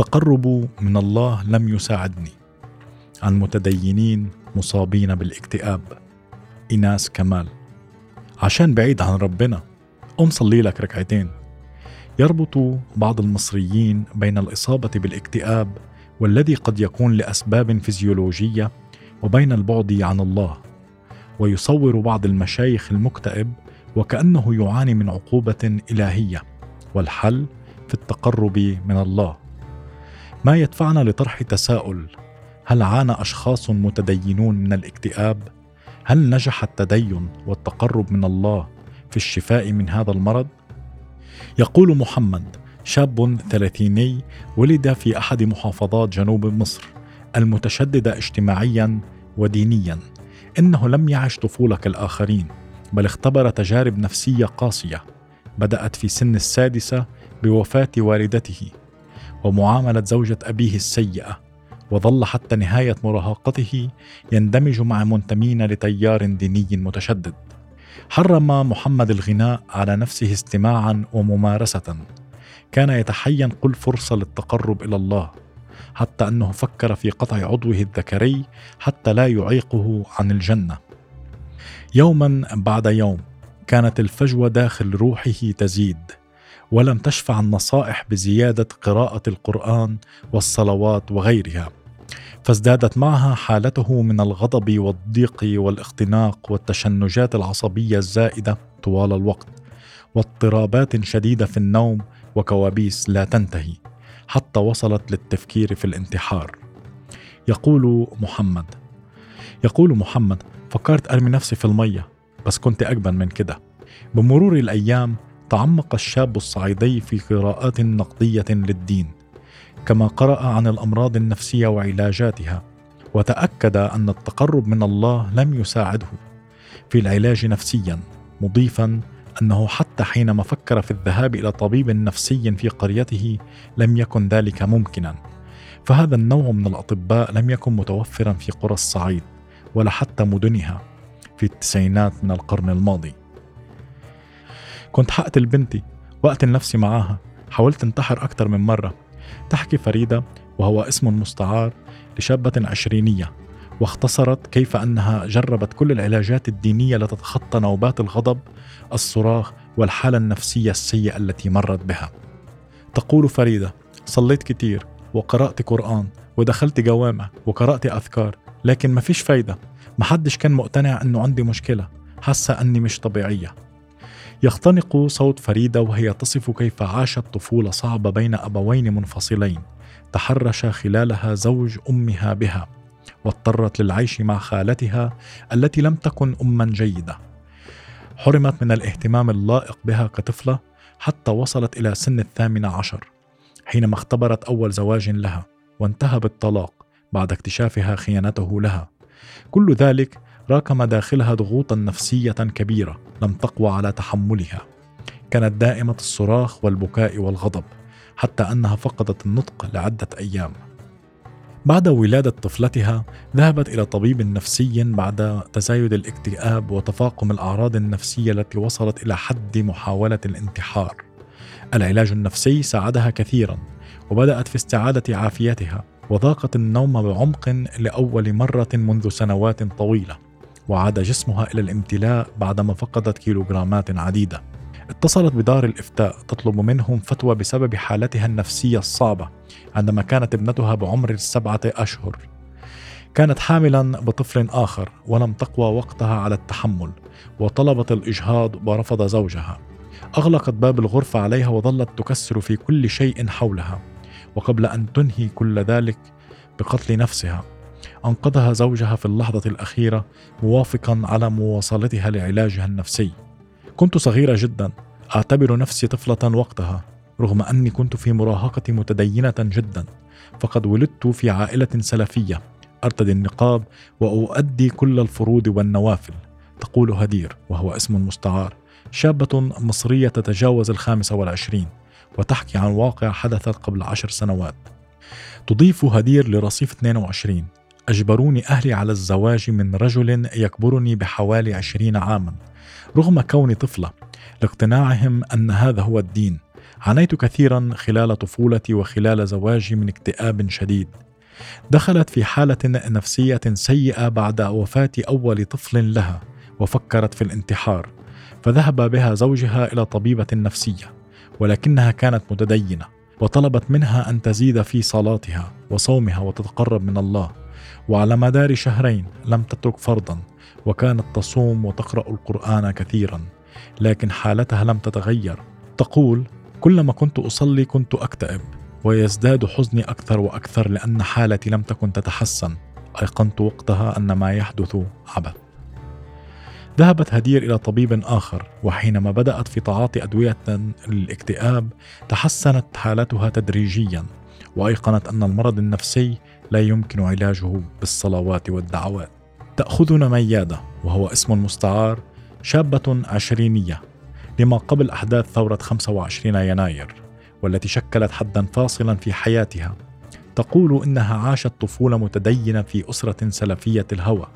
التقرب من الله لم يساعدني. عن متدينين مصابين بالاكتئاب. إناس كمال. عشان بعيد عن ربنا. قم صلي لك ركعتين. يربط بعض المصريين بين الإصابة بالاكتئاب والذي قد يكون لأسباب فيزيولوجية وبين البعد عن الله. ويصور بعض المشايخ المكتئب وكأنه يعاني من عقوبة إلهية. والحل في التقرب من الله. ما يدفعنا لطرح تساؤل. هل عانى أشخاص متدينون من الاكتئاب؟ هل نجح التدين والتقرب من الله في الشفاء من هذا المرض؟ يقول محمد شاب ثلاثيني ولد في أحد محافظات جنوب مصر المتشدده اجتماعيا ودينيا. إنه لم يعش طفوله كالاخرين بل اختبر تجارب نفسية قاسية بدأت في سن السادسة بوفاة والدته. ومعاملة زوجة أبيه السيئة وظل حتى نهاية مراهقته يندمج مع منتمين لتيار ديني متشدد. حرم محمد الغناء على نفسه استماعا وممارسة. كان يتحين كل فرصة للتقرب إلى الله حتى أنه فكر في قطع عضوه الذكري حتى لا يعيقه عن الجنة. يوما بعد يوم كانت الفجوة داخل روحه تزيد ولم تشفع النصائح بزيادة قراءة القرآن والصلوات وغيرها فازدادت معها حالته من الغضب والضيق والاختناق والتشنجات العصبية الزائدة طوال الوقت واضطرابات شديدة في النوم وكوابيس لا تنتهي حتى وصلت للتفكير في الانتحار. يقول محمد يقول محمد فكرت أرمي نفسي في المية بس كنت أجبن من كده. بمرور الأيام تعمق الشاب الصعيدي في قراءات نقدية للدين كما قرأ عن الأمراض النفسية وعلاجاتها وتأكد أن التقرب من الله لم يساعده. في العلاج نفسيا مضيفا أنه حتى حينما فكر في الذهاب إلى طبيب نفسي في قريته لم يكن ذلك ممكنا. فهذا النوع من الأطباء لم يكن متوفرا في قرى الصعيد ولا حتى مدنها في التسعينات من القرن الماضي. كنت حقتل بنتي وأقتل نفسي معاها. حاولت انتحر أكثر من مرة. تحكي فريدة وهو اسم مستعار لشابة عشرينية واختصرت كيف أنها جربت كل العلاجات الدينية لتتخطى نوبات الغضب الصراخ والحالة النفسية السيئة التي مرت بها. تقول فريدة صليت كتير وقرأت قرآن ودخلت جوامع وقرأت أذكار لكن ما فيش فايدة. محدش كان مقتنع أنه عندي مشكلة. حاسة أني مش طبيعية. يختنق صوت فريدة وهي تصف كيف عاشت طفولة صعبة بين أبوين منفصلين. تحرش خلالها زوج أمها بها واضطرت للعيش مع خالتها التي لم تكن أما جيدة. حرمت من الاهتمام اللائق بها كطفلة حتى وصلت إلى سن الثامنة عشر حينما اختبرت أول زواج لها وانتهى بالطلاق بعد اكتشافها خيانته لها. كل ذلك راكم داخلها ضغوطا نفسية كبيرة لم تقوى على تحملها. كانت دائمة الصراخ والبكاء والغضب حتى أنها فقدت النطق لعدة أيام. بعد ولادة طفلتها ذهبت إلى طبيب نفسي بعد تزايد الاكتئاب وتفاقم الأعراض النفسية التي وصلت إلى حد محاولة الانتحار. العلاج النفسي ساعدها كثيرا وبدأت في استعادة عافيتها وذاقت النوم بعمق لأول مرة منذ سنوات طويلة. وعاد جسمها إلى الامتلاء بعدما فقدت كيلوغرامات عديدة. اتصلت بدار الإفتاء تطلب منهم فتوى بسبب حالتها النفسية الصعبة عندما كانت ابنتها بعمر السبعة أشهر. كانت حاملا بطفل آخر ولم تقوى وقتها على التحمل وطلبت الإجهاض ورفض زوجها. أغلقت باب الغرفة عليها وظلت تكسر في كل شيء حولها وقبل أن تنهي كل ذلك بقتل نفسها. أنقذها زوجها في اللحظة الأخيرة موافقا على مواصلتها لعلاجها النفسي. كنت صغيرة جدا أعتبر نفسي طفلة وقتها رغم أني كنت في مراهقة متدينة جدا فقد ولدت في عائلة سلفية. أرتدي النقاب وأؤدي كل الفروض والنوافل. تقول هدير وهو اسم مستعار شابة مصرية تتجاوز الخامسة والعشرين وتحكي عن واقع حدث قبل عشر سنوات. تضيف هدير لرصيف 22 أجبروني أهلي على الزواج من رجل يكبرني بحوالي عشرين عاما. رغم كوني طفلة لاقتناعهم أن هذا هو الدين. عانيت كثيرا خلال طفولتي وخلال زواجي من اكتئاب شديد. دخلت في حالة نفسية سيئة بعد وفاة أول طفل لها وفكرت في الانتحار. فذهب بها زوجها إلى طبيبة نفسية ولكنها كانت متدينة وطلبت منها أن تزيد في صلاتها وصومها وتتقرب من الله. وعلى مدار شهرين لم تترك فرضا وكانت تصوم وتقرأ القرآن كثيرا لكن حالتها لم تتغير. تقول كلما كنت أصلي كنت أكتئب ويزداد حزني أكثر وأكثر لأن حالتي لم تكن تتحسن. أيقنت وقتها أن ما يحدث عبث. ذهبت هدير إلى طبيب آخر وحينما بدأت في تعاطي أدوية للاكتئاب تحسنت حالتها تدريجيا وأيقنت أن المرض النفسي لا يمكن علاجه بالصلوات والدعوات. تأخذنا ميادة وهو اسم مستعار شابة عشرينية لما قبل أحداث ثورة 25 يناير والتي شكلت حدا فاصلا في حياتها. تقول إنها عاشت طفولة متدينة في أسرة سلفية الهوى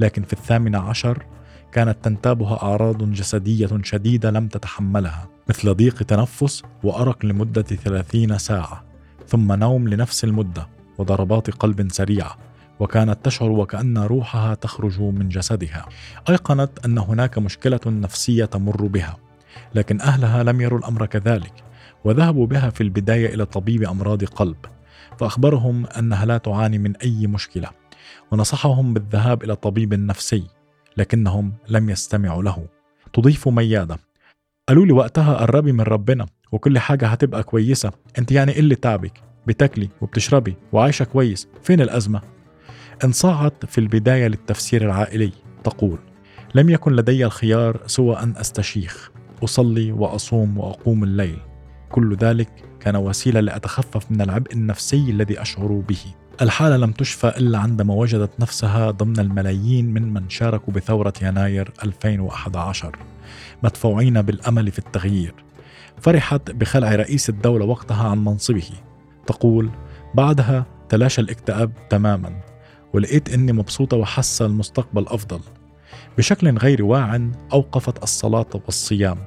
لكن في الثامنة عشر كانت تنتابها أعراض جسدية شديدة لم تتحملها مثل ضيق تنفس وأرق لمدة ثلاثين ساعة ثم نوم لنفس المدة. وضربات قلب سريعة وكانت تشعر وكأن روحها تخرج من جسدها. أيقنت أن هناك مشكلة نفسية تمر بها لكن أهلها لم يروا الأمر كذلك وذهبوا بها في البداية إلى طبيب أمراض قلب فأخبرهم أنها لا تعاني من أي مشكلة ونصحهم بالذهاب إلى طبيب نفسي لكنهم لم يستمعوا له. تضيف ميادة قالوا لي وقتها قربي من ربنا وكل حاجة هتبقى كويسة أنت يعني إيه اللي تعبك؟ بتاكلي وبتشربي وعايشة كويس فين الأزمة؟ انصاعت في البداية للتفسير العائلي تقول لم يكن لدي الخيار سوى أن أستشيخ أصلي وأصوم وأقوم الليل. كل ذلك كان وسيلة لأتخفف من العبء النفسي الذي أشعر به. الحالة لم تشفى إلا عندما وجدت نفسها ضمن الملايين من من شاركوا بثورة يناير 2011 مدفوعين بالأمل في التغيير. فرحت بخلع رئيس الدولة وقتها عن منصبه. تقول بعدها تلاشى الاكتئاب تماما ولقيت إني مبسوطة وحاسة المستقبل أفضل. بشكل غير واع أوقفت الصلاة والصيام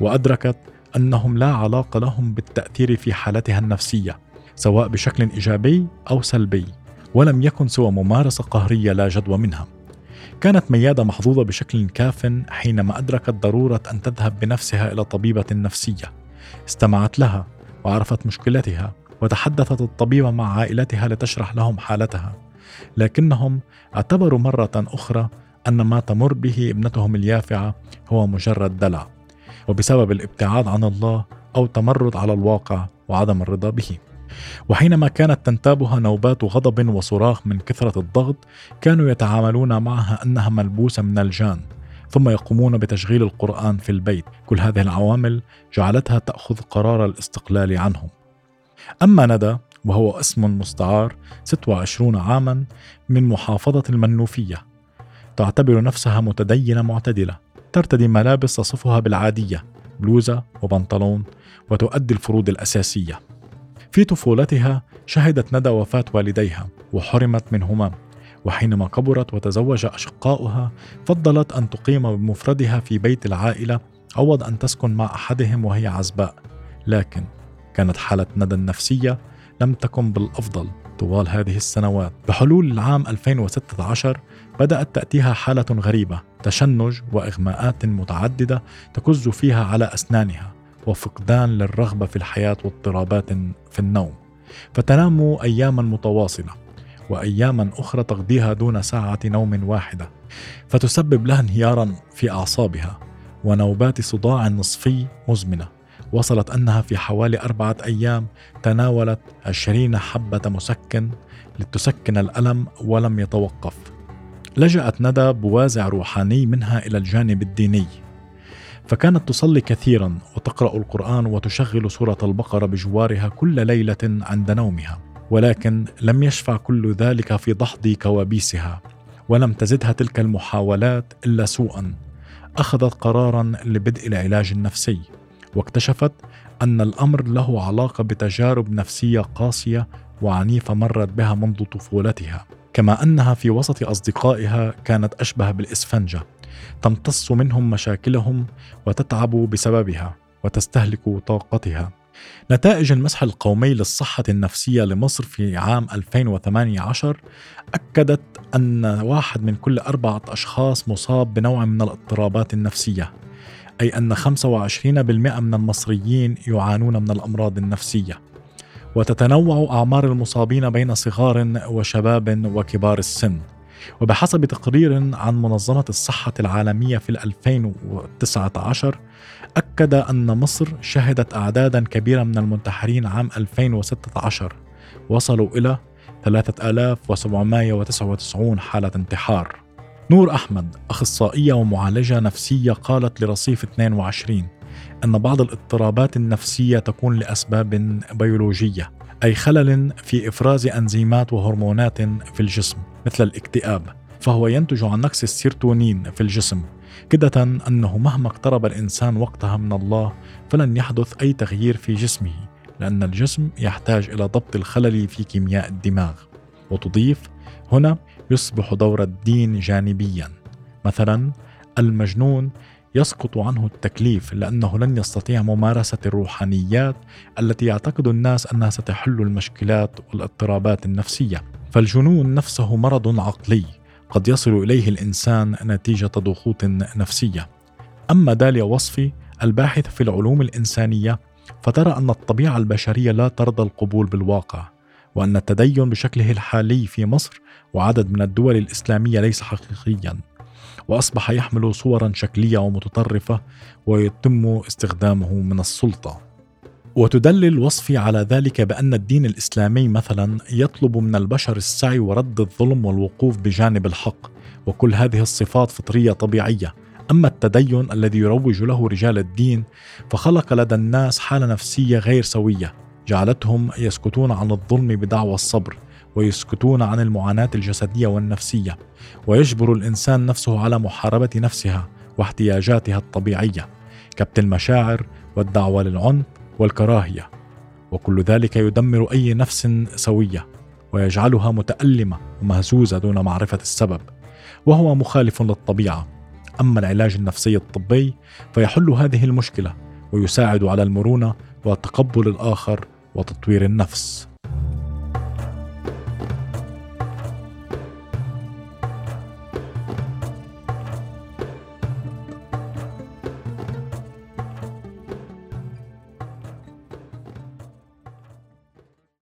وأدركت أنهم لا علاقة لهم بالتأثير في حالتها النفسية سواء بشكل إيجابي أو سلبي ولم يكن سوى ممارسة قهرية لا جدوى منها. كانت ميادة محظوظة بشكل كاف حينما أدركت ضرورة أن تذهب بنفسها إلى طبيبة نفسية. استمعت لها وعرفت مشكلتها وتحدثت الطبيبة مع عائلتها لتشرح لهم حالتها. لكنهم اعتبروا مرة أخرى أن ما تمر به ابنتهم اليافعة هو مجرد دلع وبسبب الابتعاد عن الله أو تمرد على الواقع وعدم الرضا به. وحينما كانت تنتابها نوبات غضب وصراخ من كثرة الضغط كانوا يتعاملون معها أنها ملبوسة من الجان ثم يقومون بتشغيل القرآن في البيت. كل هذه العوامل جعلتها تأخذ قرار الاستقلال عنهم. أما ندى وهو اسم مستعار 26 عاما من محافظة المنوفية. تعتبر نفسها متدينة معتدلة ترتدي ملابس تصفها بالعادية بلوزة وبنطلون وتؤدي الفروض الأساسية. في طفولتها شهدت ندى وفاة والديها وحرمت منهما. وحينما كبرت وتزوج أشقاؤها فضلت أن تقيم بمفردها في بيت العائلة عوض أن تسكن مع أحدهم وهي عزباء. لكن كانت حالة ندى النفسية لم تكن بالأفضل طوال هذه السنوات. بحلول العام 2016 بدأت تأتيها حالة غريبة تشنج وإغماءات متعددة تكز فيها على أسنانها وفقدان للرغبة في الحياة واضطرابات في النوم. فتنام أياما متواصلة وأياما أخرى تقضيها دون ساعة نوم واحدة. فتسبب لها انهيارا في أعصابها ونوبات صداع نصفي مزمنة. وصلت أنها في حوالي أربعة أيام تناولت عشرين حبة مسكن لتسكن الألم ولم يتوقف. لجأت ندى بوازع روحاني منها إلى الجانب الديني. فكانت تصلي كثيرا وتقرأ القرآن وتشغل سورة البقرة بجوارها كل ليلة عند نومها ولكن لم يشفع كل ذلك في دحض كوابيسها ولم تزدها تلك المحاولات إلا سوءا أخذت قرارا لبدء العلاج النفسي. واكتشفت أن الأمر له علاقة بتجارب نفسية قاسية وعنيفة مرت بها منذ طفولتها كما أنها في وسط أصدقائها كانت أشبه بالإسفنجة. تمتص منهم مشاكلهم وتتعب بسببها وتستهلك طاقتها. نتائج المسح القومي للصحة النفسية لمصر في عام 2018 أكدت أن واحد من كل أربعة أشخاص مصاب بنوع من الاضطرابات النفسية. أي أن 25% من المصريين يعانون من الأمراض النفسية. وتتنوع أعمار المصابين بين صغار وشباب وكبار السن. وبحسب تقرير عن منظمة الصحة العالمية في 2019 أكد أن مصر شهدت أعدادا كبيرة من المنتحرين عام 2016 وصلوا إلى 3799 حالة انتحار. نور أحمد أخصائية ومعالجة نفسية قالت لرصيف 22 أن بعض الاضطرابات النفسية تكون لأسباب بيولوجية أي خلل في إفراز أنزيمات وهرمونات في الجسم مثل الاكتئاب فهو ينتج عن نقص السيرتونين في الجسم كدة أنه مهما اقترب الإنسان وقتها من الله فلن يحدث أي تغيير في جسمه لأن الجسم يحتاج إلى ضبط الخلل في كيمياء الدماغ. وتضيف هنا يصبح دور الدين جانبيا. مثلا المجنون يسقط عنه التكليف لأنه لن يستطيع ممارسة الروحانيات التي يعتقد الناس أنها ستحل المشكلات والاضطرابات النفسية. فالجنون نفسه مرض عقلي قد يصل إليه الإنسان نتيجة ضغوط نفسية. أما داليا وصفي الباحثه في العلوم الإنسانية فترى أن الطبيعة البشرية لا ترضى القبول بالواقع. وأن التدين بشكله الحالي في مصر وعدد من الدول الإسلامية ليس حقيقيا وأصبح يحمل صورا شكلية ومتطرفة ويتم استخدامه من السلطة. وتدلل وصفي على ذلك بأن الدين الإسلامي مثلا يطلب من البشر السعي ورد الظلم والوقوف بجانب الحق وكل هذه الصفات فطرية طبيعية. أما التدين الذي يروج له رجال الدين فخلق لدى الناس حالة نفسية غير سوية. جعلتهم يسكتون عن الظلم بدعوى الصبر ويسكتون عن المعاناة الجسدية والنفسية ويجبر الإنسان نفسه على محاربة نفسها واحتياجاتها الطبيعية كبت المشاعر والدعوة للعنف والكراهية. وكل ذلك يدمر أي نفس سوية ويجعلها متألمة ومهزوزة دون معرفة السبب وهو مخالف للطبيعة. أما العلاج النفسي الطبي فيحل هذه المشكلة ويساعد على المرونة وتقبل الآخر وتطوير النفس.